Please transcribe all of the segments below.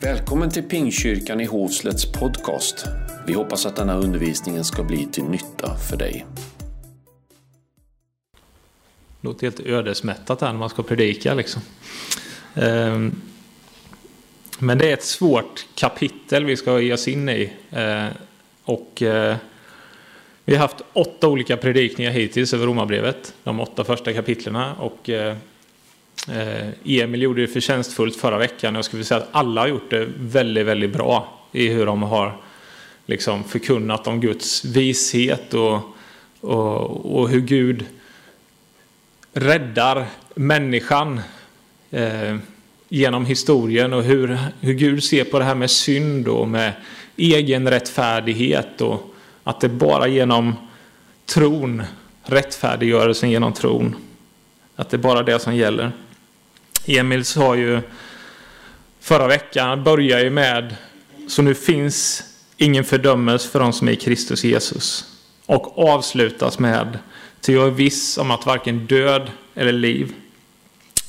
Välkommen till Pingkyrkan i Hovslätts podcast. Vi hoppas att denna undervisning ska bli till nytta för dig. Det låter helt ödesmättat här när man ska predika liksom. Ehm, men det är ett svårt kapitel vi ska ge oss in i. Eh, och eh, vi har haft åtta olika predikningar hittills över Romarbrevet. De åtta första kapitlerna. Och eh, eh, Emil gjorde det förtjänstfullt förra veckan. Jag skulle säga att alla har gjort det väldigt, väldigt bra i hur de har liksom förkunnat om Guds vishet och, och, och hur Gud räddar människan eh, genom historien och hur, hur Gud ser på det här med synd och med egen rättfärdighet och att det bara genom tron, rättfärdiggörelsen genom tron, att det är bara det som gäller. Emil sa ju förra veckan, börjar ju med så nu finns ingen fördömelse för de som är i Kristus Jesus. Och avslutas med till jag är viss om att varken död eller liv,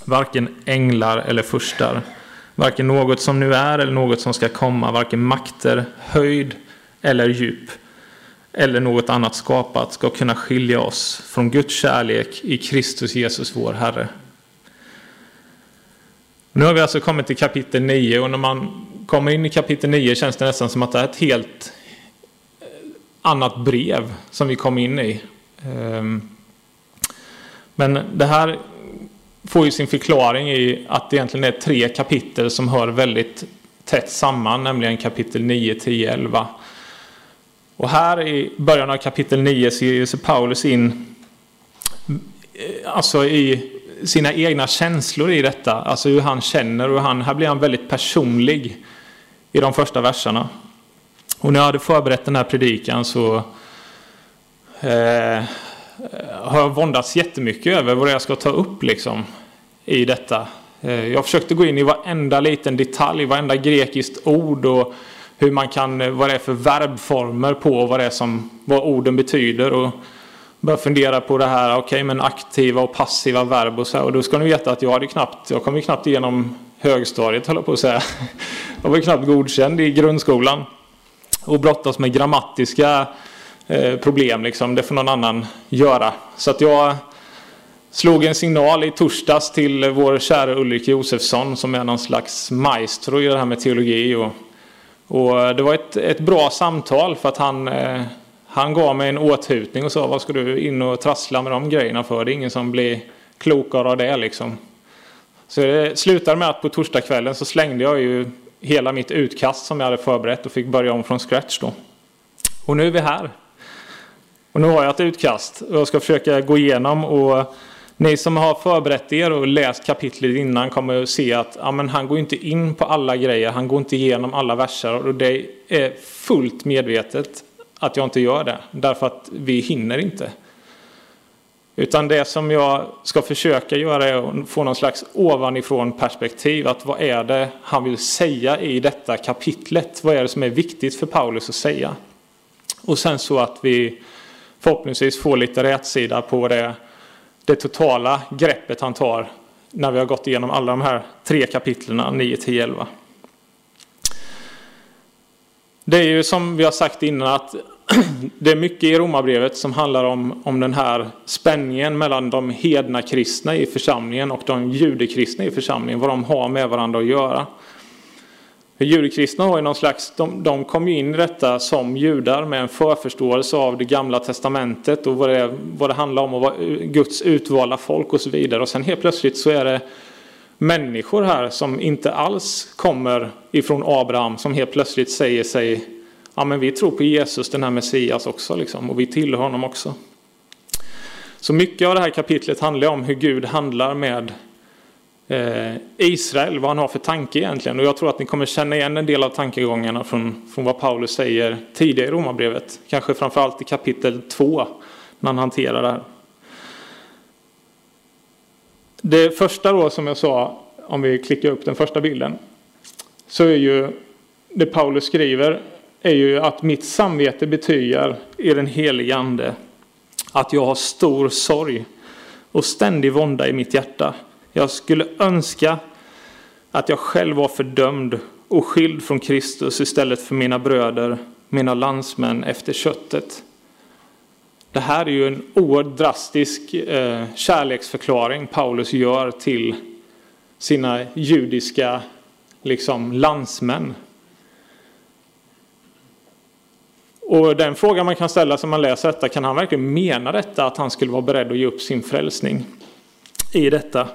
varken änglar eller furstar, varken något som nu är eller något som ska komma, varken makter, höjd eller djup, eller något annat skapat ska kunna skilja oss från Guds kärlek i Kristus Jesus vår Herre. Nu har vi alltså kommit till kapitel 9 och när man kommer in i kapitel 9 känns det nästan som att det är ett helt eh, annat brev som vi kom in i. Ehm, men det här får ju sin förklaring i att det egentligen är tre kapitel som hör väldigt tätt samman, nämligen kapitel 9, 10, 11. Och här i början av kapitel 9 så ger sig Paulus in eh, alltså i sina egna känslor i detta. Alltså hur han känner och han, här blir han väldigt personlig i de första verserna. Och när jag hade förberett den här predikan så eh, har jag våndats jättemycket över vad jag ska ta upp liksom i detta. Eh, jag försökte gå in i varenda liten detalj, varenda grekiskt ord och hur man kan, eh, vad det är för verbformer på vad det är som, vad orden betyder. Och började fundera på det här, okej okay, men aktiva och passiva verb och så här. Och då ska ni veta att jag hade knappt, jag kom ju knappt igenom högstadiet höll jag på att säga. Jag var ju knappt godkänd i grundskolan. Och brottas med grammatiska eh, problem liksom, det får någon annan göra. Så att jag slog en signal i torsdags till vår kära Ulrik Josefsson som är någon slags maestro i det här med teologi. Och, och det var ett, ett bra samtal för att han eh, han gav mig en åthutning och sa vad ska du in och trassla med de grejerna för? Det är ingen som blir klokare av det liksom. Så det slutade med att på torsdagskvällen så slängde jag ju hela mitt utkast som jag hade förberett och fick börja om från scratch då. Och nu är vi här. Och nu har jag ett utkast och jag ska försöka gå igenom och ni som har förberett er och läst kapitlet innan kommer att se att ja, men han går inte in på alla grejer, han går inte igenom alla verser och det är fullt medvetet att jag inte gör det. Därför att vi hinner inte. Utan det som jag ska försöka göra är att få någon slags ovanifrån perspektiv. Att vad är det han vill säga i detta kapitlet? Vad är det som är viktigt för Paulus att säga? Och sen så att vi förhoppningsvis får lite rätsida på det, det totala greppet han tar när vi har gått igenom alla de här tre kapitlerna 9, 10, 11. Det är ju som vi har sagt innan att det är mycket i Romarbrevet som handlar om, om den här spänningen mellan de hedna kristna i församlingen och de judekristna i församlingen, vad de har med varandra att göra. Judekristna har ju någon slags, de, de kom in i detta som judar med en förförståelse av det gamla testamentet och vad det, vad det handlar om och vad Guds utvalda folk och så vidare. Och sen helt plötsligt så är det människor här som inte alls kommer ifrån Abraham som helt plötsligt säger sig ja men vi tror på Jesus, den här Messias också liksom, och vi tillhör honom också. Så mycket av det här kapitlet handlar om hur Gud handlar med eh, Israel, vad han har för tanke egentligen. Och jag tror att ni kommer känna igen en del av tankegångarna från, från vad Paulus säger tidigare i Romarbrevet. Kanske framförallt i kapitel 2 när han hanterar det här. Det första då som jag sa, om vi klickar upp den första bilden, så är ju det Paulus skriver är ju att mitt samvete betygar i den helige ande att jag har stor sorg och ständig vånda i mitt hjärta. Jag skulle önska att jag själv var fördömd och skild från Kristus istället för mina bröder, mina landsmän efter köttet. Det här är ju en oerhört drastisk eh, kärleksförklaring Paulus gör till sina judiska liksom, landsmän. Och den fråga man kan ställa sig när man läser detta, kan han verkligen mena detta att han skulle vara beredd att ge upp sin frälsning i detta?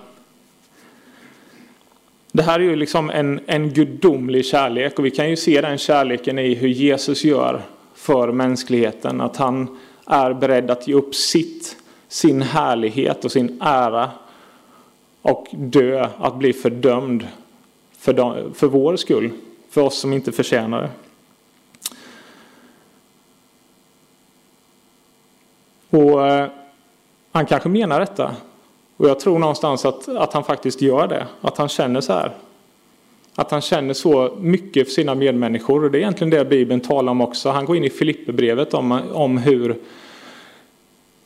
Det här är ju liksom en, en gudomlig kärlek och vi kan ju se den kärleken i hur Jesus gör för mänskligheten. Att han är beredd att ge upp sitt, sin härlighet och sin ära och dö, att bli fördömd för, de, för vår skull, för oss som inte förtjänar det. Och eh, han kanske menar detta. Och jag tror någonstans att, att han faktiskt gör det. Att han känner så här. Att han känner så mycket för sina medmänniskor. Och det är egentligen det Bibeln talar om också. Han går in i Filipperbrevet om, om hur,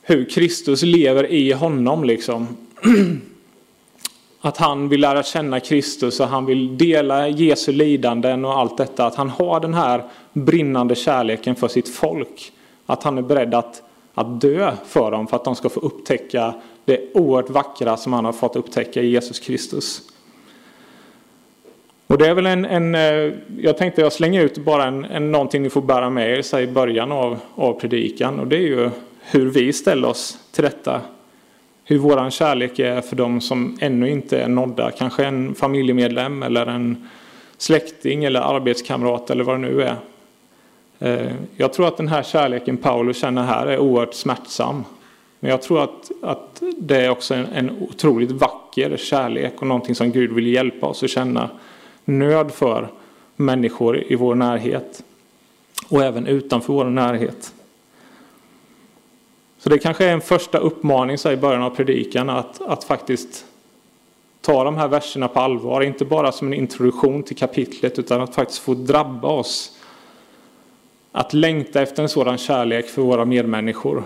hur Kristus lever i honom. Liksom. Att han vill lära känna Kristus och han vill dela Jesu lidanden och allt detta. Att han har den här brinnande kärleken för sitt folk. Att han är beredd att, att dö för dem för att de ska få upptäcka det oerhört vackra som han har fått upptäcka i Jesus Kristus. Och det är väl en, en eh, jag tänkte jag slänger ut bara en, en, någonting ni får bära med er i början av, av predikan. Och det är ju hur vi ställer oss till detta. Hur våran kärlek är för de som ännu inte är nådda. Kanske en familjemedlem eller en släkting eller arbetskamrat eller vad det nu är. Eh, jag tror att den här kärleken Paulus känner här är oerhört smärtsam. Men jag tror att, att det är också en, en otroligt vacker kärlek och någonting som Gud vill hjälpa oss att känna nöd för människor i vår närhet. Och även utanför vår närhet. Så det kanske är en första uppmaning så i början av predikan att, att faktiskt ta de här verserna på allvar. Inte bara som en introduktion till kapitlet utan att faktiskt få drabba oss. Att längta efter en sådan kärlek för våra medmänniskor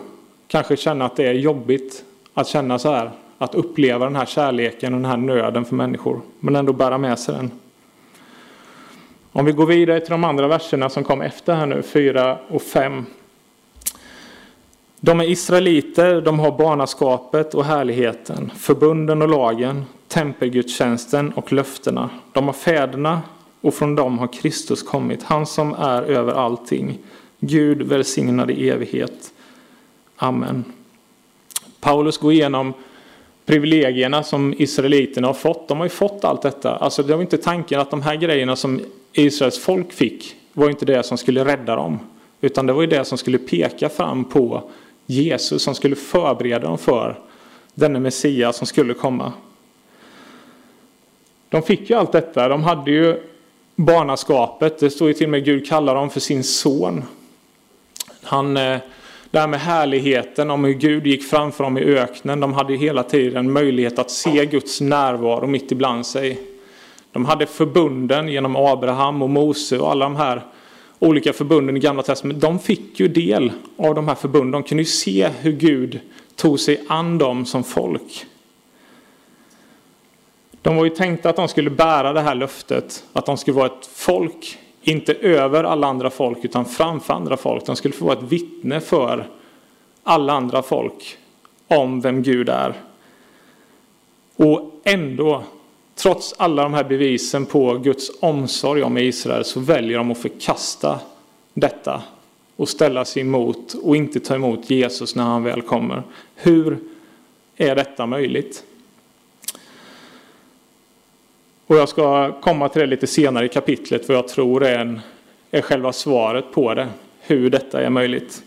kanske känna att det är jobbigt att känna så här. Att uppleva den här kärleken och den här nöden för människor. Men ändå bära med sig den. Om vi går vidare till de andra verserna som kom efter här nu, 4 och 5. De är israeliter, de har barnaskapet och härligheten, förbunden och lagen, tempelgudstjänsten och löftena. De har fäderna och från dem har Kristus kommit, han som är över allting. Gud välsignad i evighet. Amen. Paulus går igenom privilegierna som israeliterna har fått. De har ju fått allt detta. Alltså det var inte tanken att de här grejerna som Israels folk fick var inte det som skulle rädda dem. Utan det var ju det som skulle peka fram på Jesus som skulle förbereda dem för denne Messias som skulle komma. De fick ju allt detta. De hade ju barnaskapet. Det står ju till och med Gud kallar dem för sin son. Han eh, det här med härligheten, om hur Gud gick framför dem i öknen. De hade hela tiden möjlighet att se Guds närvaro mitt ibland sig. De hade förbunden genom Abraham och Mose och alla de här olika förbunden i Gamla Testamentet. De fick ju del av de här förbunden. De kunde ju se hur Gud tog sig an dem som folk. De var ju tänkta att de skulle bära det här löftet, att de skulle vara ett folk inte över alla andra folk utan framför andra folk. De skulle få vara ett vittne för alla andra folk om vem Gud är. Och ändå, trots alla de här bevisen på Guds omsorg om Israel så väljer de att förkasta detta och ställa sig emot och inte ta emot Jesus när han väl kommer. Hur är detta möjligt? Och jag ska komma till det lite senare i kapitlet för jag tror är, en, är själva svaret på det. Hur detta är möjligt.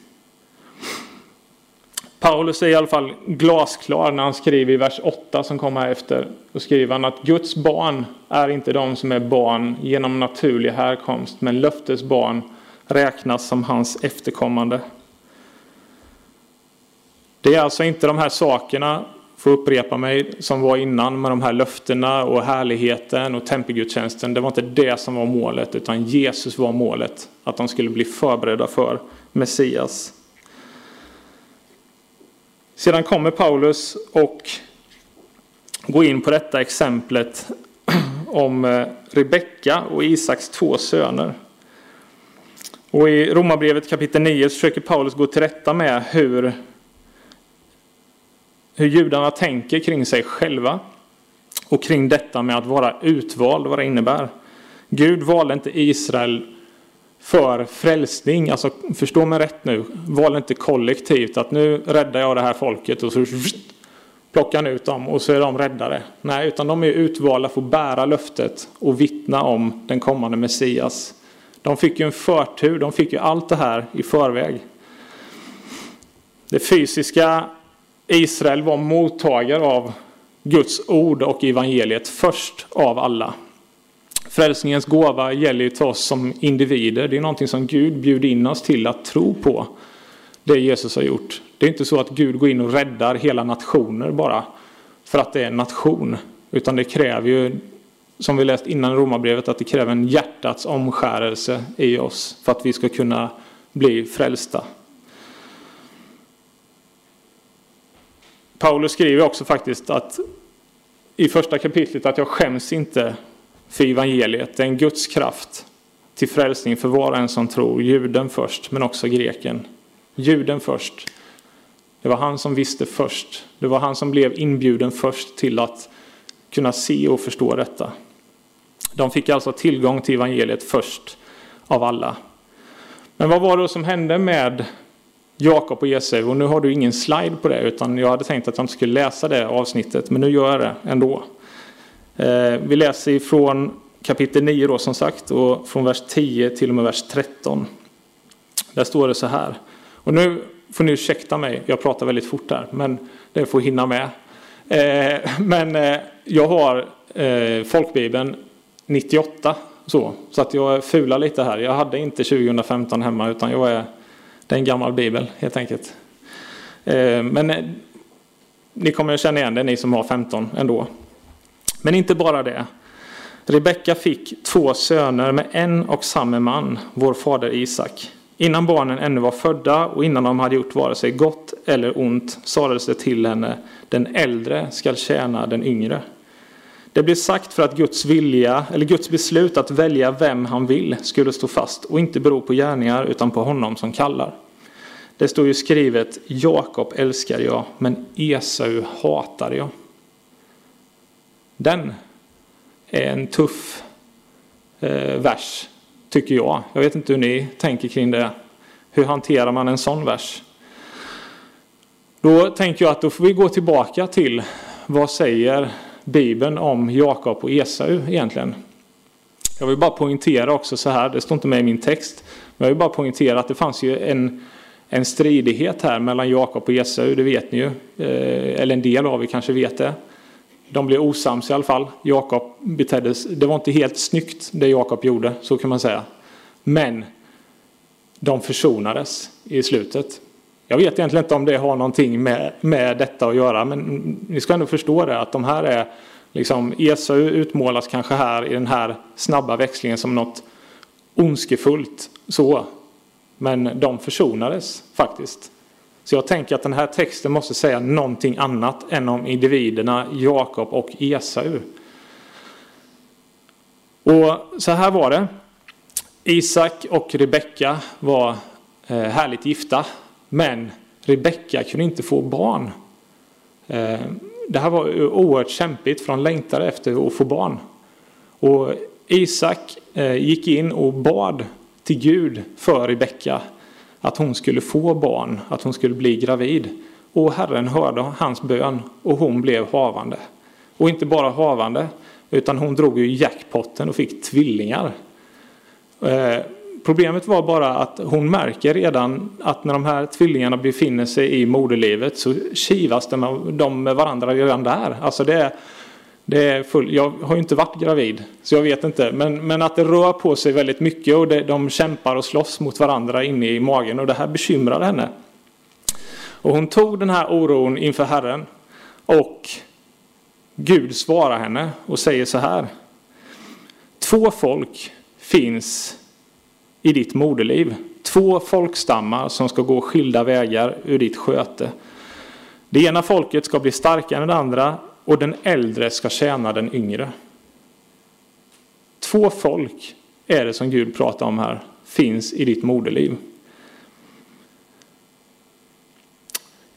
Paulus är i alla fall glasklar när han skriver i vers 8 som kommer här efter. Då skriver han att Guds barn är inte de som är barn genom naturlig härkomst men löftes barn räknas som hans efterkommande. Det är alltså inte de här sakerna får upprepa mig, som var innan med de här löftena och härligheten och tempelgudstjänsten. Det var inte det som var målet, utan Jesus var målet. Att de skulle bli förberedda för Messias. Sedan kommer Paulus och går in på detta exemplet om eh, Rebecka och Isaks två söner. Och i Romarbrevet kapitel 9 försöker Paulus gå till rätta med hur, hur judarna tänker kring sig själva och kring detta med att vara utvald, vad det innebär. Gud valde inte Israel för frälsning, alltså förstå mig rätt nu, val inte kollektivt att nu räddar jag det här folket och så plockar han ut dem och så är de räddade. Nej, utan de är utvalda för att bära löftet och vittna om den kommande Messias. De fick ju en förtur, de fick ju allt det här i förväg. Det fysiska Israel var mottagare av Guds ord och evangeliet först av alla. Frälsningens gåva gäller ju till oss som individer. Det är någonting som Gud bjuder in oss till att tro på. Det Jesus har gjort. Det är inte så att Gud går in och räddar hela nationer bara för att det är en nation. Utan det kräver ju, som vi läst innan Romarbrevet, att det kräver en hjärtats omskärelse i oss för att vi ska kunna bli frälsta. Paulus skriver också faktiskt att i första kapitlet att jag skäms inte för evangeliet. Det är en Guds kraft till frälsning för var och en som tror. Juden först, men också greken. Juden först. Det var han som visste först. Det var han som blev inbjuden först till att kunna se och förstå detta. De fick alltså tillgång till evangeliet först av alla. Men vad var det som hände med Jakob och Esau? Och nu har du ingen slide på det, utan jag hade tänkt att jag inte skulle läsa det avsnittet, men nu gör jag det ändå. Eh, vi läser ifrån kapitel 9 då som sagt och från vers 10 till och med vers 13. Där står det så här. Och nu får ni ursäkta mig, jag pratar väldigt fort här, men det får hinna med. Eh, men eh, jag har folkbibeln 98 så, så att jag fular lite här. Jag hade inte 2015 hemma utan jag är, det är en gammal bibel helt enkelt. Men ni kommer att känna igen det, ni som har 15 ändå. Men inte bara det. Rebecka fick två söner med en och samma man, vår fader Isak. Innan barnen ännu var födda och innan de hade gjort vare sig gott eller ont sades det till henne, den äldre skall tjäna den yngre. Det blev sagt för att Guds vilja, eller Guds beslut att välja vem han vill skulle stå fast och inte bero på gärningar utan på honom som kallar. Det står ju skrivet Jakob älskar jag, men Esau hatar jag. Den är en tuff eh, vers, tycker jag. Jag vet inte hur ni tänker kring det. Hur hanterar man en sån vers? Då tänker jag att då får vi gå tillbaka till vad säger Bibeln om Jakob och Esau egentligen? Jag vill bara poängtera också så här, det står inte med i min text, men jag vill bara poängtera att det fanns ju en, en stridighet här mellan Jakob och Esau, det vet ni ju. Eh, eller en del av er kanske vet det. De blev osams i alla fall. Jakob beteddes, Det var inte helt snyggt det Jakob gjorde, så kan man säga. Men de försonades i slutet. Jag vet egentligen inte om det har någonting med, med detta att göra, men ni ska ändå förstå det att de här är liksom Esau utmålas kanske här i den här snabba växlingen som något ondskefullt så. Men de försonades faktiskt. Så jag tänker att den här texten måste säga någonting annat än om individerna Jakob och Esau. Och så här var det. Isak och Rebecka var eh, härligt gifta. Men Rebecka kunde inte få barn. Eh, det här var oerhört kämpigt för de längtade efter att få barn. Och Isak eh, gick in och bad till Gud för Rebecka att hon skulle få barn, att hon skulle bli gravid. Och Herren hörde hans bön och hon blev havande. Och inte bara havande, utan hon drog ju jackpotten och fick tvillingar. Eh, problemet var bara att hon märker redan att när de här tvillingarna befinner sig i moderlivet så kivas de med varandra redan där. Alltså det är, det är full, jag har ju inte varit gravid, så jag vet inte. Men, men att det rör på sig väldigt mycket och det, de kämpar och slåss mot varandra inne i magen. Och det här bekymrade henne. Och hon tog den här oron inför Herren. Och Gud svarar henne och säger så här. Två folk finns i ditt moderliv. Två folkstammar som ska gå skilda vägar ur ditt sköte. Det ena folket ska bli starkare än det andra och den äldre ska tjäna den yngre. Två folk är det som Gud pratar om här, finns i ditt moderliv.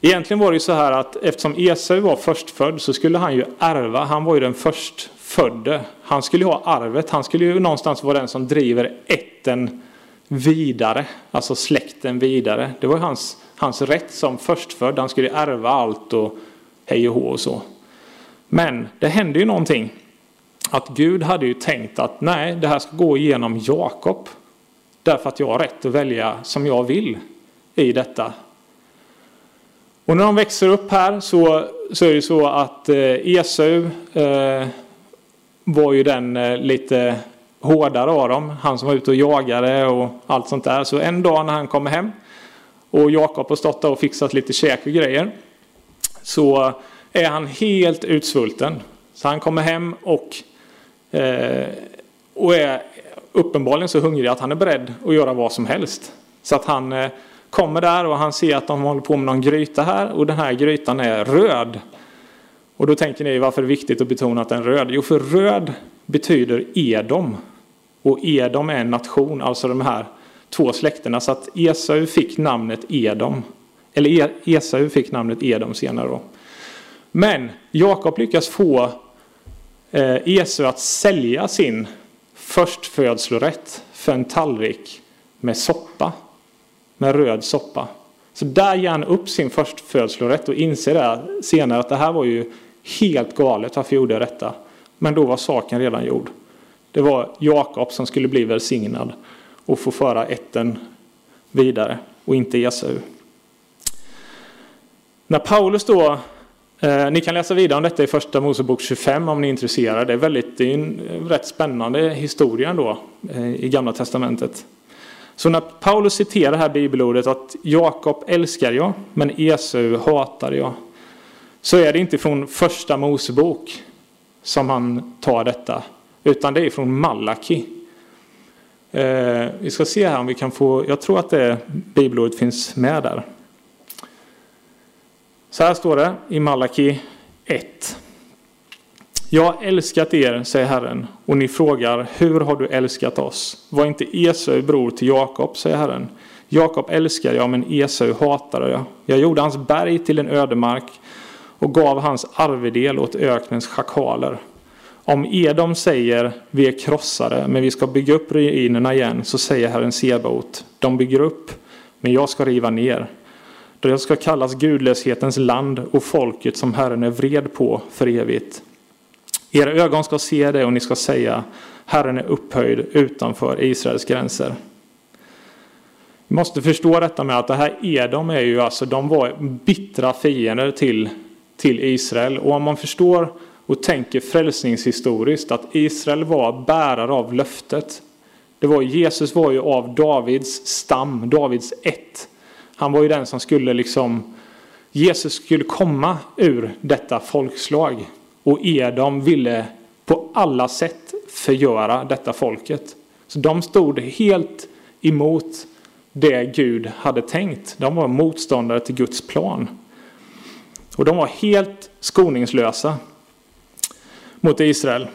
Egentligen var det ju så här att eftersom Esau var förstfödd så skulle han ju ärva. Han var ju den förstfödde. Han skulle ju ha arvet. Han skulle ju någonstans vara den som driver ätten vidare. Alltså släkten vidare. Det var ju hans, hans rätt som förstfödd. Han skulle ärva allt och hej och hå och så. Men det hände ju någonting. Att Gud hade ju tänkt att nej, det här ska gå igenom Jakob. Därför att jag har rätt att välja som jag vill i detta. Och när de växer upp här så, så är det så att eh, Esau eh, var ju den eh, lite hårdare av dem. Han som var ute och jagade och allt sånt där. Så en dag när han kommer hem och Jakob har stått där och fixat lite käk och grejer. Så är han helt utsvulten. Så han kommer hem och, eh, och är uppenbarligen så hungrig att han är beredd att göra vad som helst. Så att han eh, kommer där och han ser att de håller på med någon gryta här och den här grytan är röd. Och då tänker ni varför är det viktigt att betona att den är röd? Jo, för röd betyder Edom. Och Edom är en nation, alltså de här två släkterna. Så att Esau fick namnet Edom. Eller e-, Esau fick namnet Edom senare då. Men Jakob lyckas få eh, Esau att sälja sin förstfödslorätt för en tallrik med soppa med röd soppa. Så där ger han upp sin förstfödslorätt och inser det senare att det här var ju helt galet varför gjorde jag detta. Men då var saken redan gjord. Det var Jakob som skulle bli välsignad och få föra ätten vidare och inte Esau. När Paulus då, eh, ni kan läsa vidare om detta i första Mosebok 25 om ni är intresserade. Det är, väldigt, det är en rätt spännande historia ändå, eh, i Gamla Testamentet. Så när Paulus citerar det här bibelordet att Jakob älskar jag, men Esau hatar jag. Så är det inte från första Mosebok som han tar detta, utan det är från Malaki. Eh, vi ska se här om vi kan få, jag tror att det bibelordet finns med där. Så här står det i Malaki 1. Jag har älskat er, säger Herren, och ni frågar, hur har du älskat oss? Var inte Esau bror till Jakob, säger Herren. Jakob älskar jag, men Esau hatar jag. Jag gjorde hans berg till en ödemark och gav hans arvedel åt öknens schakaler. Om Edom säger, vi är krossade, men vi ska bygga upp ruinerna igen, så säger Herren Sebaot, de bygger upp, men jag ska riva ner. Det ska kallas gudlöshetens land och folket som Herren är vred på för evigt. Era ögon ska se det och ni ska säga Herren är upphöjd utanför Israels gränser. Vi måste förstå detta med att det här Edom är ju alltså, de var bittra fiender till, till Israel. Och om man förstår och tänker frälsningshistoriskt att Israel var bärare av löftet. Det var, Jesus var ju av Davids stam, Davids ett. Han var ju den som skulle liksom, Jesus skulle komma ur detta folkslag. Och Edom ville på alla sätt förgöra detta folket. Så de stod helt emot det Gud hade tänkt. De var motståndare till Guds plan. Och de var helt skoningslösa mot Israel.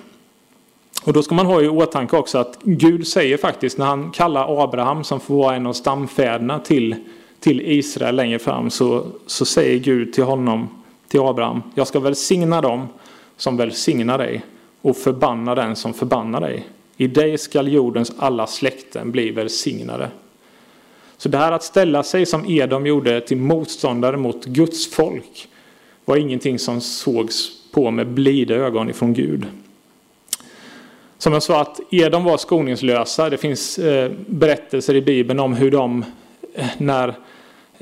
Och då ska man ha i åtanke också att Gud säger faktiskt när han kallar Abraham som får vara en av stamfäderna till, till Israel längre fram så, så säger Gud till honom, till Abraham, jag ska välsigna dem som välsignar dig och förbanna den som förbannar dig. I dig skall jordens alla släkten bli välsignade. Så det här att ställa sig som Edom gjorde till motståndare mot Guds folk var ingenting som sågs på med blida ögon ifrån Gud. Som jag sa att Edom var skoningslösa. Det finns eh, berättelser i Bibeln om hur de eh, när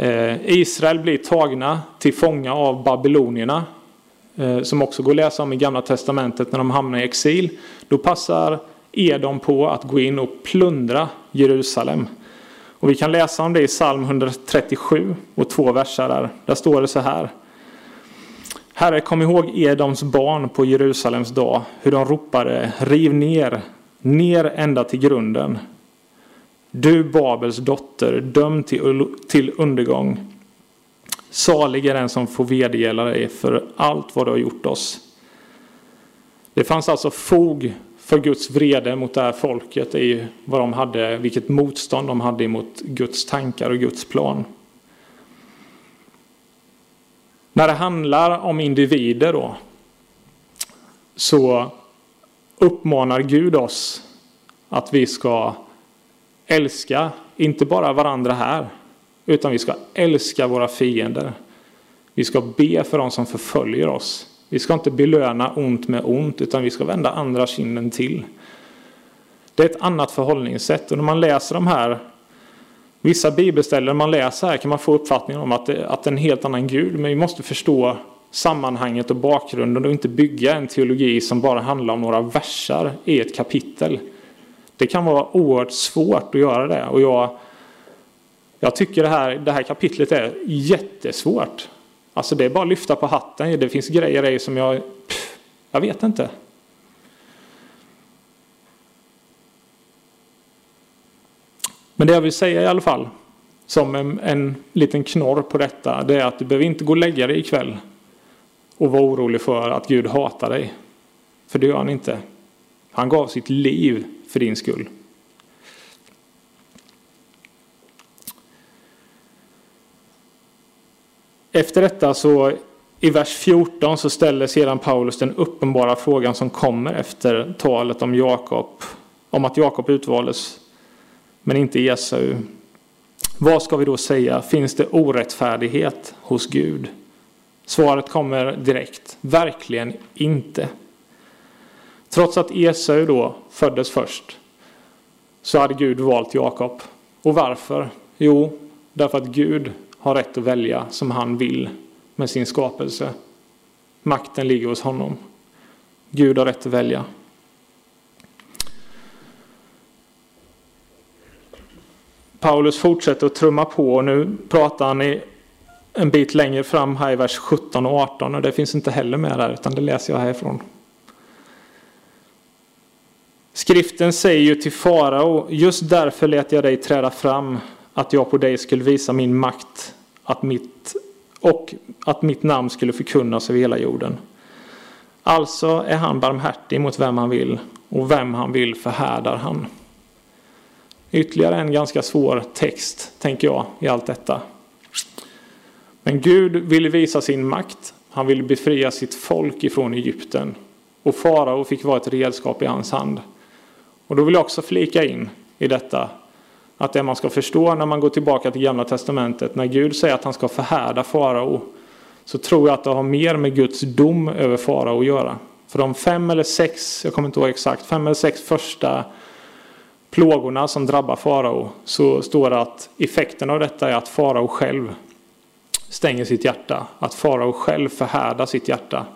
Eh, Israel blir tagna till fånga av babylonierna eh, som också går att läsa om i Gamla Testamentet när de hamnar i exil. Då passar Edom på att gå in och plundra Jerusalem. Och vi kan läsa om det i psalm 137 och två verser där. Där står det så här. Herre, kom ihåg Edoms barn på Jerusalems dag, hur de ropade riv ner, ner ända till grunden. Du Babels dotter, dömd till undergång. Salig är den som får vedergälla dig för allt vad du har gjort oss. Det fanns alltså fog för Guds vrede mot det här folket i vad de hade, vilket motstånd de hade emot Guds tankar och Guds plan. När det handlar om individer då så uppmanar Gud oss att vi ska älska, inte bara varandra här, utan vi ska älska våra fiender. Vi ska be för dem som förföljer oss. Vi ska inte belöna ont med ont, utan vi ska vända andra kinden till. Det är ett annat förhållningssätt. Och när man läser de här, vissa bibelställen man läser här kan man få uppfattningen om att det, att det är en helt annan Gud. Men vi måste förstå sammanhanget och bakgrunden och inte bygga en teologi som bara handlar om några versar i ett kapitel. Det kan vara oerhört svårt att göra det. Och jag, jag tycker det här, det här kapitlet är jättesvårt. Alltså det är bara att lyfta på hatten. Det finns grejer i som jag... Pff, jag vet inte. Men det jag vill säga i alla fall, som en, en liten knorr på detta, det är att du behöver inte gå och lägga dig ikväll och vara orolig för att Gud hatar dig. För det gör han inte. Han gav sitt liv för din skull. Efter detta så i vers 14 så ställer sedan Paulus den uppenbara frågan som kommer efter talet om Jakob, om att Jakob utvaldes men inte Esau. Vad ska vi då säga? Finns det orättfärdighet hos Gud? Svaret kommer direkt. Verkligen inte. Trots att Esau då föddes först så hade Gud valt Jakob. Och varför? Jo, därför att Gud har rätt att välja som han vill med sin skapelse. Makten ligger hos honom. Gud har rätt att välja. Paulus fortsätter att trumma på och nu pratar han en bit längre fram här i vers 17 och 18 och det finns inte heller med där utan det läser jag härifrån. Skriften säger ju till farao, just därför lät jag dig träda fram att jag på dig skulle visa min makt att mitt, och att mitt namn skulle förkunnas över hela jorden. Alltså är han barmhärtig mot vem han vill och vem han vill förhärdar han. Ytterligare en ganska svår text, tänker jag, i allt detta. Men Gud ville visa sin makt. Han ville befria sitt folk ifrån Egypten. Och farao fick vara ett redskap i hans hand. Och då vill jag också flika in i detta att det man ska förstå när man går tillbaka till Gamla Testamentet, när Gud säger att han ska förhärda farao, så tror jag att det har mer med Guds dom över farao att göra. För de fem eller sex, jag kommer inte ihåg exakt, fem eller sex första plågorna som drabbar farao, så står det att effekten av detta är att farao själv stänger sitt hjärta, att farao själv förhärdar sitt hjärta.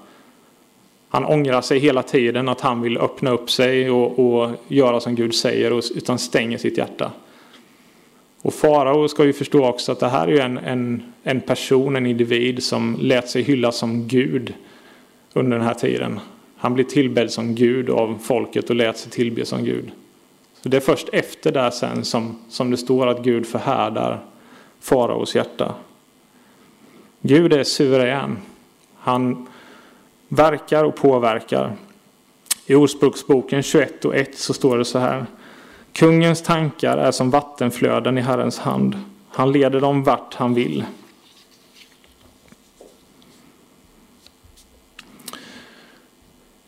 Han ångrar sig hela tiden att han vill öppna upp sig och, och göra som Gud säger, utan stänger sitt hjärta. Och farao ska ju förstå också att det här är en, en, en person, en individ som lät sig hyllas som Gud under den här tiden. Han blev tillbedd som Gud av folket och lät sig tillbe som Gud. Så det är först efter det sen som, som det står att Gud förhärdar faraos hjärta. Gud är suverän. Han verkar och påverkar. I Ordspråksboken 21 och 1 så står det så här. Kungens tankar är som vattenflöden i Herrens hand. Han leder dem vart han vill.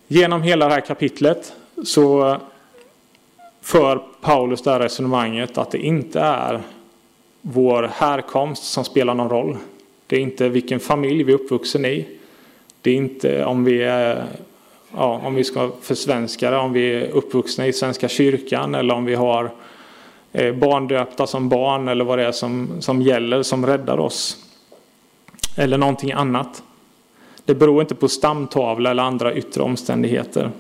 Genom hela det här kapitlet så för Paulus det här resonemanget att det inte är vår härkomst som spelar någon roll. Det är inte vilken familj vi är uppvuxen i. Det är inte om vi är ja, om vi ska försvenska det, om vi är uppvuxna i Svenska kyrkan eller om vi har eh, barndöpta som barn eller vad det är som, som gäller som räddar oss. Eller någonting annat. Det beror inte på stamtavla eller andra yttre omständigheter.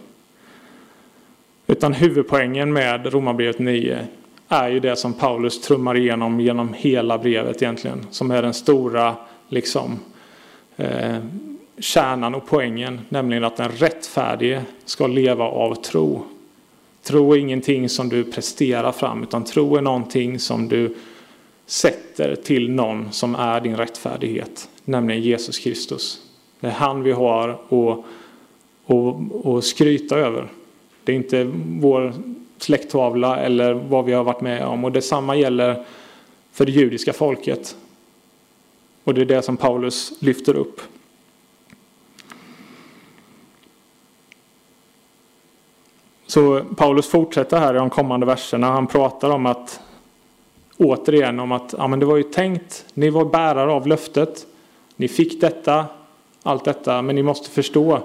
Utan huvudpoängen med Romarbrevet 9 är ju det som Paulus trummar igenom genom hela brevet egentligen. Som är den stora liksom, eh, kärnan och poängen, nämligen att den rättfärdige ska leva av tro. Tro är ingenting som du presterar fram, utan tro är någonting som du sätter till någon som är din rättfärdighet, nämligen Jesus Kristus. Det är han vi har att, att, att skryta över. Det är inte vår släkttavla eller vad vi har varit med om. Och detsamma gäller för det judiska folket. Och det är det som Paulus lyfter upp. Så Paulus fortsätter här i de kommande verserna. Han pratar om att återigen om att ja, men det var ju tänkt, ni var bärare av löftet. Ni fick detta, allt detta, men ni måste förstå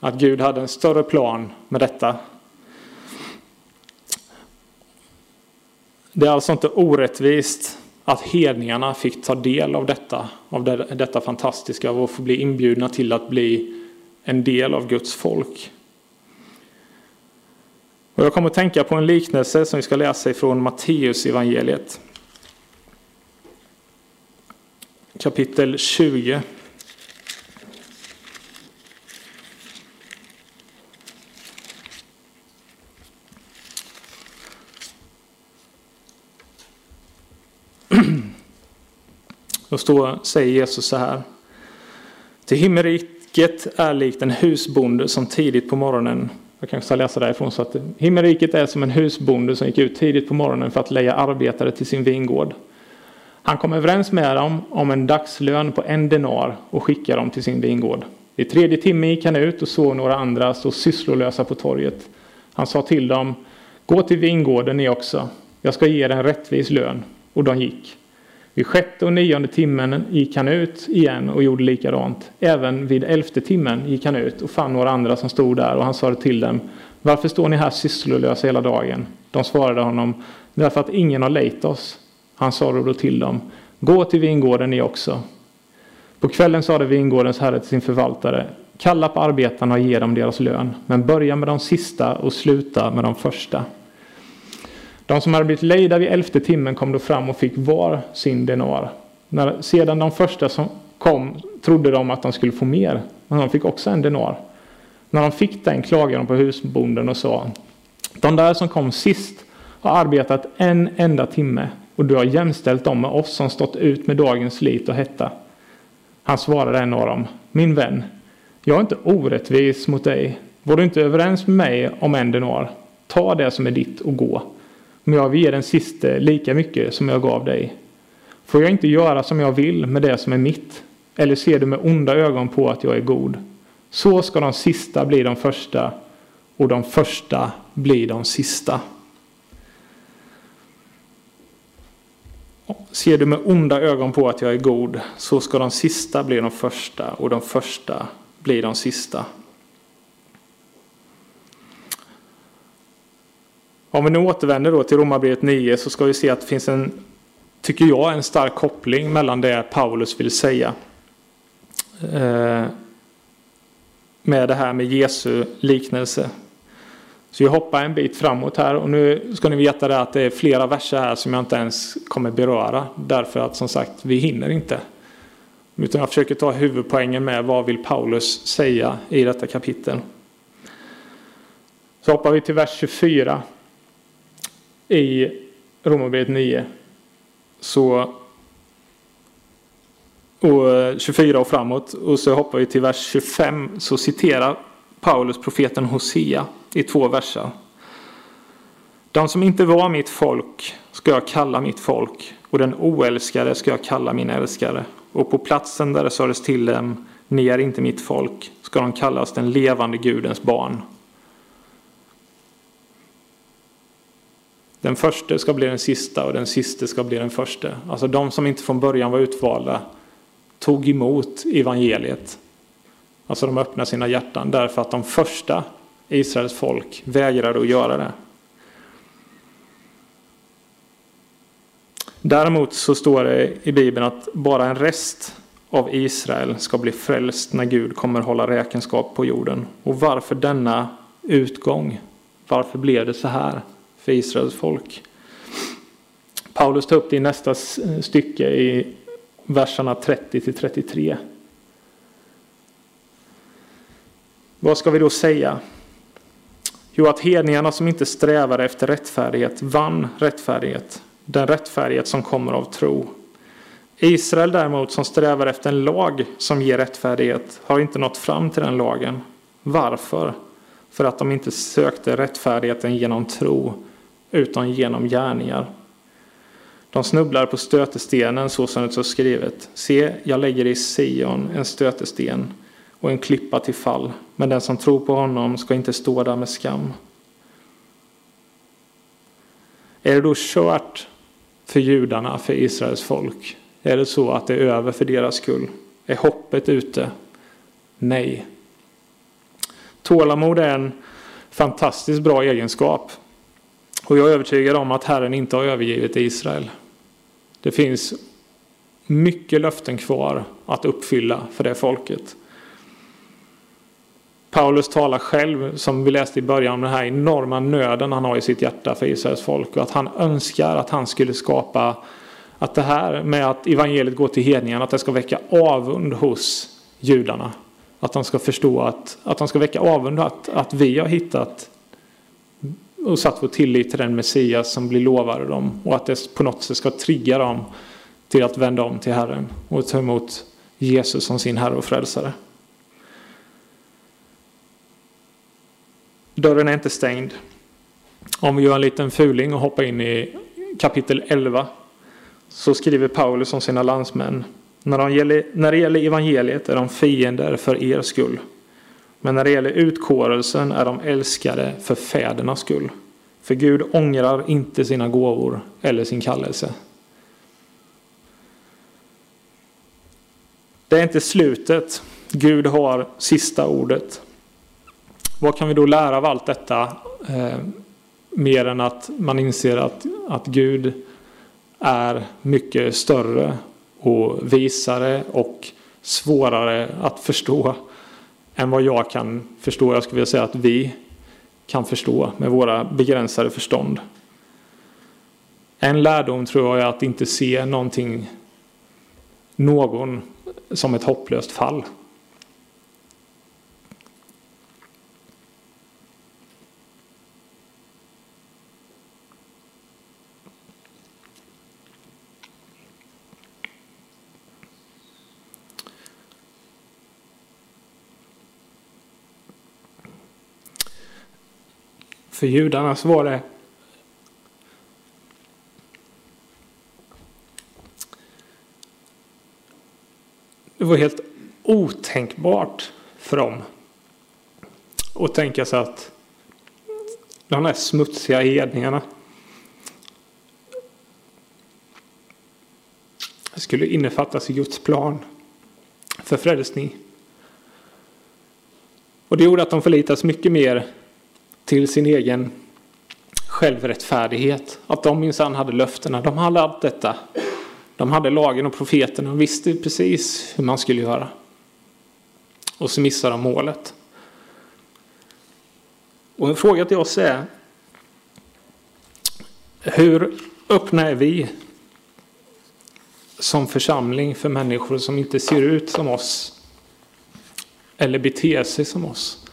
att Gud hade en större plan med detta. Det är alltså inte orättvist att hedningarna fick ta del av detta, av detta fantastiska och få bli inbjudna till att bli en del av Guds folk. Och jag kommer att tänka på en liknelse som vi ska läsa ifrån Matteus evangeliet. Kapitel 20. Då står, säger Jesus så här. Till himmelriket är likt en husbonde som tidigt på morgonen jag kanske ska läsa därifrån. Så att himmelriket är som en husbonde som gick ut tidigt på morgonen för att leja arbetare till sin vingård. Han kom överens med dem om en dagslön på en denar och skickade dem till sin vingård. I tredje timmen gick han ut och såg några andra stå sysslolösa på torget. Han sa till dem, gå till vingården ni också. Jag ska ge er en rättvis lön. Och de gick. Vid sjätte och nionde timmen gick han ut igen och gjorde likadant. Även vid elfte timmen gick han ut och fann några andra som stod där och han sa till dem Varför står ni här sysslolösa hela dagen? De svarade honom Därför att ingen har lejt oss. Han sa då till dem Gå till vingården ni också. På kvällen sade vingårdens herre till sin förvaltare Kalla på arbetarna och ge dem deras lön, men börja med de sista och sluta med de första. De som hade blivit lejda vid elfte timmen kom då fram och fick var sin denar. När sedan de första som kom trodde de att de skulle få mer, men de fick också en denar. När de fick den klagade de på husbonden och sa De där som kom sist har arbetat en enda timme och du har jämställt dem med oss som stått ut med dagens slit och hetta. Han svarade en av dem Min vän, jag är inte orättvis mot dig. Var du inte överens med mig om en denar? Ta det som är ditt och gå. Men jag vill ge den siste lika mycket som jag gav dig. Får jag inte göra som jag vill med det som är mitt? Eller ser du med onda ögon på att jag är god? Så ska de sista bli de första och de första bli de sista. Ser du med onda ögon på att jag är god, så ska de sista bli de första och de första bli de sista. Om vi nu återvänder då till Romarbrevet 9 så ska vi se att det finns en, tycker jag, en stark koppling mellan det Paulus vill säga eh, med det här med Jesu liknelse. Så jag hoppar en bit framåt här och nu ska ni veta det att det är flera verser här som jag inte ens kommer beröra därför att som sagt vi hinner inte. Utan jag försöker ta huvudpoängen med vad vill Paulus säga i detta kapitel. Så hoppar vi till vers 24 i Romarbrevet 9 så och eh, 24 och framåt och så hoppar vi till vers 25 så citerar Paulus profeten Hosea i två verser. De som inte var mitt folk ska jag kalla mitt folk och den oälskade ska jag kalla min älskare och på platsen där det sades till dem ni är inte mitt folk ska de kallas den levande Gudens barn. Den första ska bli den sista och den sista ska bli den första. Alltså de som inte från början var utvalda tog emot evangeliet. Alltså de öppnade sina hjärtan därför att de första Israels folk vägrade att göra det. Däremot så står det i Bibeln att bara en rest av Israel ska bli frälst när Gud kommer hålla räkenskap på jorden. Och varför denna utgång? Varför blev det så här? För Israels folk. Paulus tar upp det i nästa stycke i verserna 30 till 33. Vad ska vi då säga? Jo, att hedningarna som inte strävar efter rättfärdighet vann rättfärdighet, den rättfärdighet som kommer av tro. Israel däremot som strävar efter en lag som ger rättfärdighet har inte nått fram till den lagen. Varför? för att de inte sökte rättfärdigheten genom tro utan genom gärningar. De snubblar på stötestenen så som det står skrivet. Se, jag lägger i Sion en stötesten och en klippa till fall, men den som tror på honom ska inte stå där med skam. Är det då kört för judarna, för Israels folk? Är det så att det är över för deras skull? Är hoppet ute? Nej. Tålamod är en fantastiskt bra egenskap. Och jag är övertygad om att Herren inte har övergivit Israel. Det finns mycket löften kvar att uppfylla för det folket. Paulus talar själv, som vi läste i början, om den här enorma nöden han har i sitt hjärta för Israels folk och att han önskar att han skulle skapa att det här med att evangeliet går till hedningarna, att det ska väcka avund hos judarna. Att de ska förstå att, att de ska väcka avund att, att vi har hittat och satt vår tillit till den Messias som blir lovade dem och att det på något sätt ska trigga dem till att vända om till Herren och ta emot Jesus som sin Herre och Frälsare. Dörren är inte stängd. Om vi gör en liten fuling och hoppar in i kapitel 11 så skriver Paulus om sina landsmän. När, de gäller, när det gäller evangeliet är de fiender för er skull. Men när det gäller utkårelsen är de älskade för fädernas skull. För Gud ångrar inte sina gåvor eller sin kallelse. Det är inte slutet. Gud har sista ordet. Vad kan vi då lära av allt detta? Eh, mer än att man inser att, att Gud är mycket större och visare och svårare att förstå än vad jag kan förstå. Jag skulle vilja säga att vi kan förstå med våra begränsade förstånd. En lärdom tror jag är att inte se någonting, någon som ett hopplöst fall. För judarna så var det Det var helt otänkbart för dem att tänka sig att de här smutsiga hedningarna skulle innefattas i Guds plan för frälsning. Och det gjorde att de förlitas mycket mer till sin egen självrättfärdighet. Att de minsann hade löftena. De hade allt detta. De hade lagen och profeterna och visste precis hur man skulle göra. Och så missar de målet. Och en fråga till oss är hur öppna är vi som församling för människor som inte ser ut som oss eller beter sig som oss?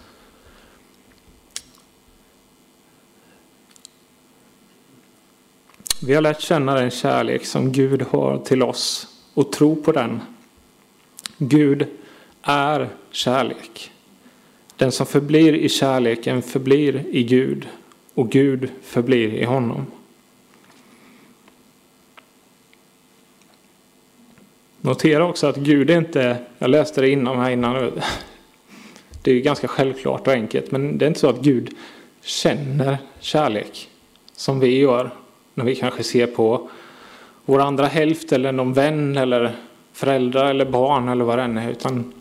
Vi har lärt känna den kärlek som Gud har till oss och tro på den. Gud är kärlek. Den som förblir i kärleken förblir i Gud och Gud förblir i honom. Notera också att Gud är inte, jag läste det innan här innan, det är ganska självklart och enkelt, men det är inte så att Gud känner kärlek som vi gör när vi kanske ser på vår andra hälft eller någon vän eller föräldrar eller barn eller vad det än är. Utan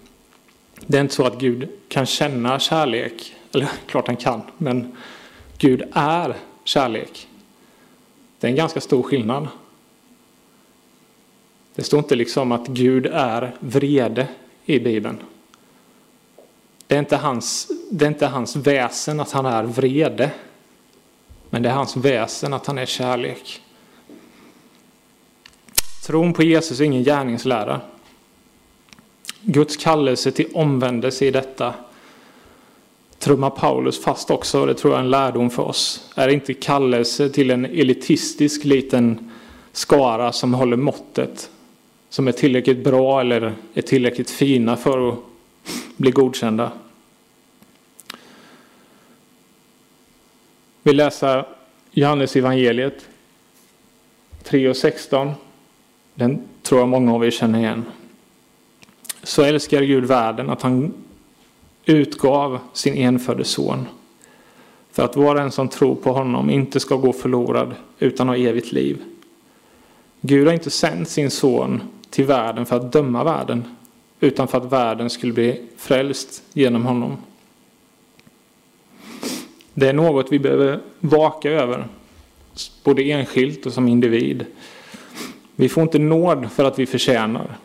det är inte så att Gud kan känna kärlek. Eller klart han kan, men Gud är kärlek. Det är en ganska stor skillnad. Det står inte liksom att Gud är vrede i Bibeln. Det är inte hans, det är inte hans väsen att han är vrede. Men det är hans väsen att han är kärlek. Tron på Jesus är ingen gärningslära. Guds kallelse till omvändelse i detta trummar Paulus fast också, och det tror jag är en lärdom för oss. Är inte kallelse till en elitistisk liten skara som håller måttet, som är tillräckligt bra eller är tillräckligt fina för att bli godkända. Vi läser Johannes evangeliet 3 och 16. Den tror jag många av er känner igen. Så älskar Gud världen att han utgav sin enfödde son för att var och en som tror på honom inte ska gå förlorad utan ha evigt liv. Gud har inte sänt sin son till världen för att döma världen utan för att världen skulle bli frälst genom honom. Det är något vi behöver vaka över, både enskilt och som individ. Vi får inte nåd för att vi förtjänar,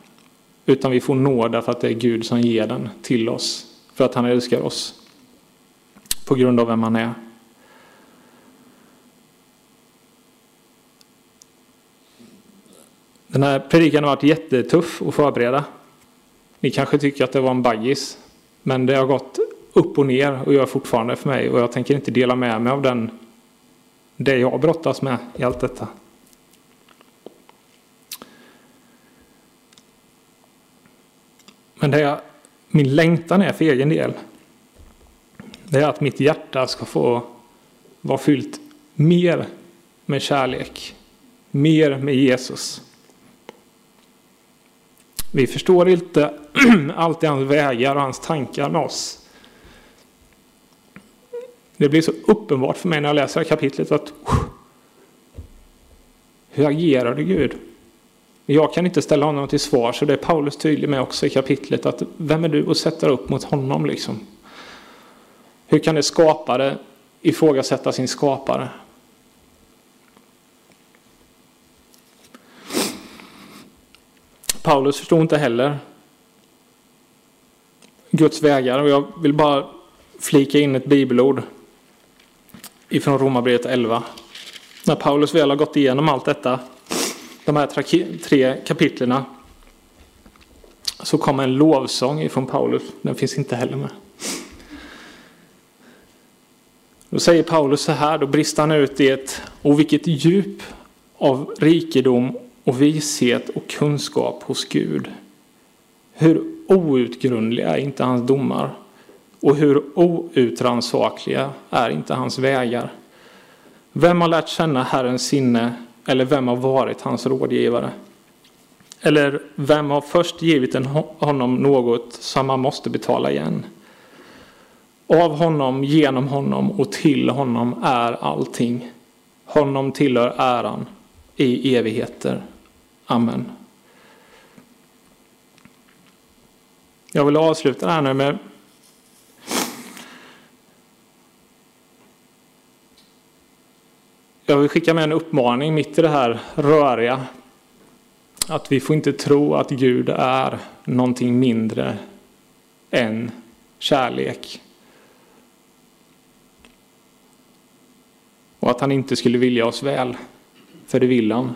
utan vi får nåd därför att det är Gud som ger den till oss, för att han älskar oss på grund av vem han är. Den här predikan har varit jättetuff att förbereda. Ni kanske tycker att det var en baggis, men det har gått upp och ner och gör fortfarande för mig och jag tänker inte dela med mig av den, det jag brottas med i allt detta. Men det jag, min längtan är för egen del, det är att mitt hjärta ska få vara fyllt mer med kärlek, mer med Jesus. Vi förstår inte alltid hans vägar och hans tankar med oss. Det blir så uppenbart för mig när jag läser kapitlet att hur agerar du Gud? Jag kan inte ställa honom till svar, så det är Paulus tydlig med också i kapitlet att vem är du att sätta upp mot honom liksom? Hur kan det skapare ifrågasätta sin skapare? Paulus förstod inte heller Guds vägar och jag vill bara flika in ett bibelord ifrån Romarbrevet 11. När Paulus väl har gått igenom allt detta, de här tre kapitlerna, så kommer en lovsång ifrån Paulus. Den finns inte heller med. Då säger Paulus så här, då brister han ut i ett, och vilket djup av rikedom och vishet och kunskap hos Gud. Hur outgrundliga är inte hans domar och hur outrannsakliga är inte hans vägar. Vem har lärt känna Herrens sinne eller vem har varit hans rådgivare? Eller vem har först givit honom något som han måste betala igen? Av honom, genom honom och till honom är allting. Honom tillhör äran i evigheter. Amen. Jag vill avsluta det här nu med Jag vill skicka med en uppmaning mitt i det här röriga. Att vi får inte tro att Gud är någonting mindre än kärlek. Och att han inte skulle vilja oss väl. För det vill han.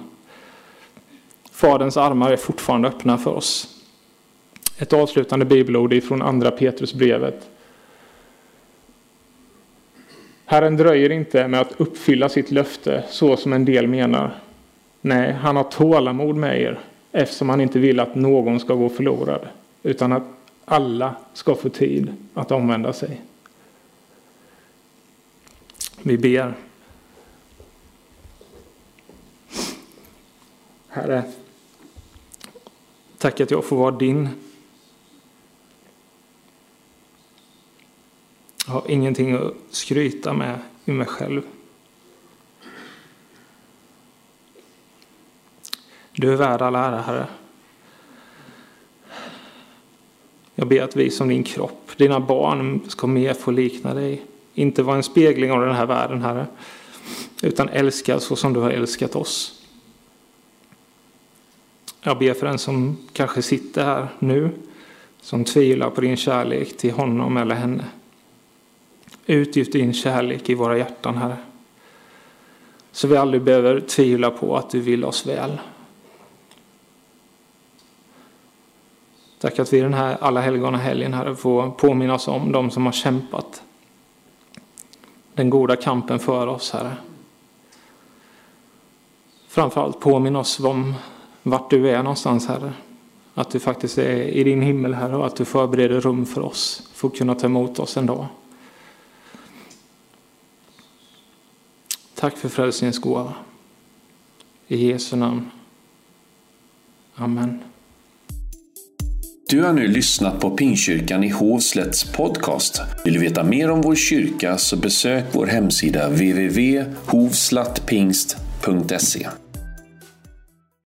Faderns armar är fortfarande öppna för oss. Ett avslutande bibelord från andra Petrusbrevet. Herren dröjer inte med att uppfylla sitt löfte så som en del menar. Nej, han har tålamod med er eftersom han inte vill att någon ska gå förlorad utan att alla ska få tid att omvända sig. Vi ber. Herre, tack att jag får vara din. Jag har ingenting att skryta med i mig själv. Du är värd all ära, Herre. Jag ber att vi som din kropp, dina barn, ska mer få likna dig. Inte vara en spegling av den här världen, Herre, utan älska så som du har älskat oss. Jag ber för den som kanske sitter här nu, som tvivlar på din kärlek till honom eller henne. Utgift din kärlek i våra hjärtan, Herre. Så vi aldrig behöver tvivla på att du vill oss väl. Tack att vi den här alla helgona helgen, Herre, får påminna oss om de som har kämpat den goda kampen för oss, Herre. Framförallt påminna oss om vart du är någonstans, Herre. Att du faktiskt är i din himmel, Herre, och att du förbereder rum för oss för att kunna ta emot oss en dag. Tack för frälsningens gåva. I Jesu namn. Amen. Du har nu lyssnat på Pingkyrkan i Hovslätts podcast. Vill du veta mer om vår kyrka så besök vår hemsida www.hovslattpingst.se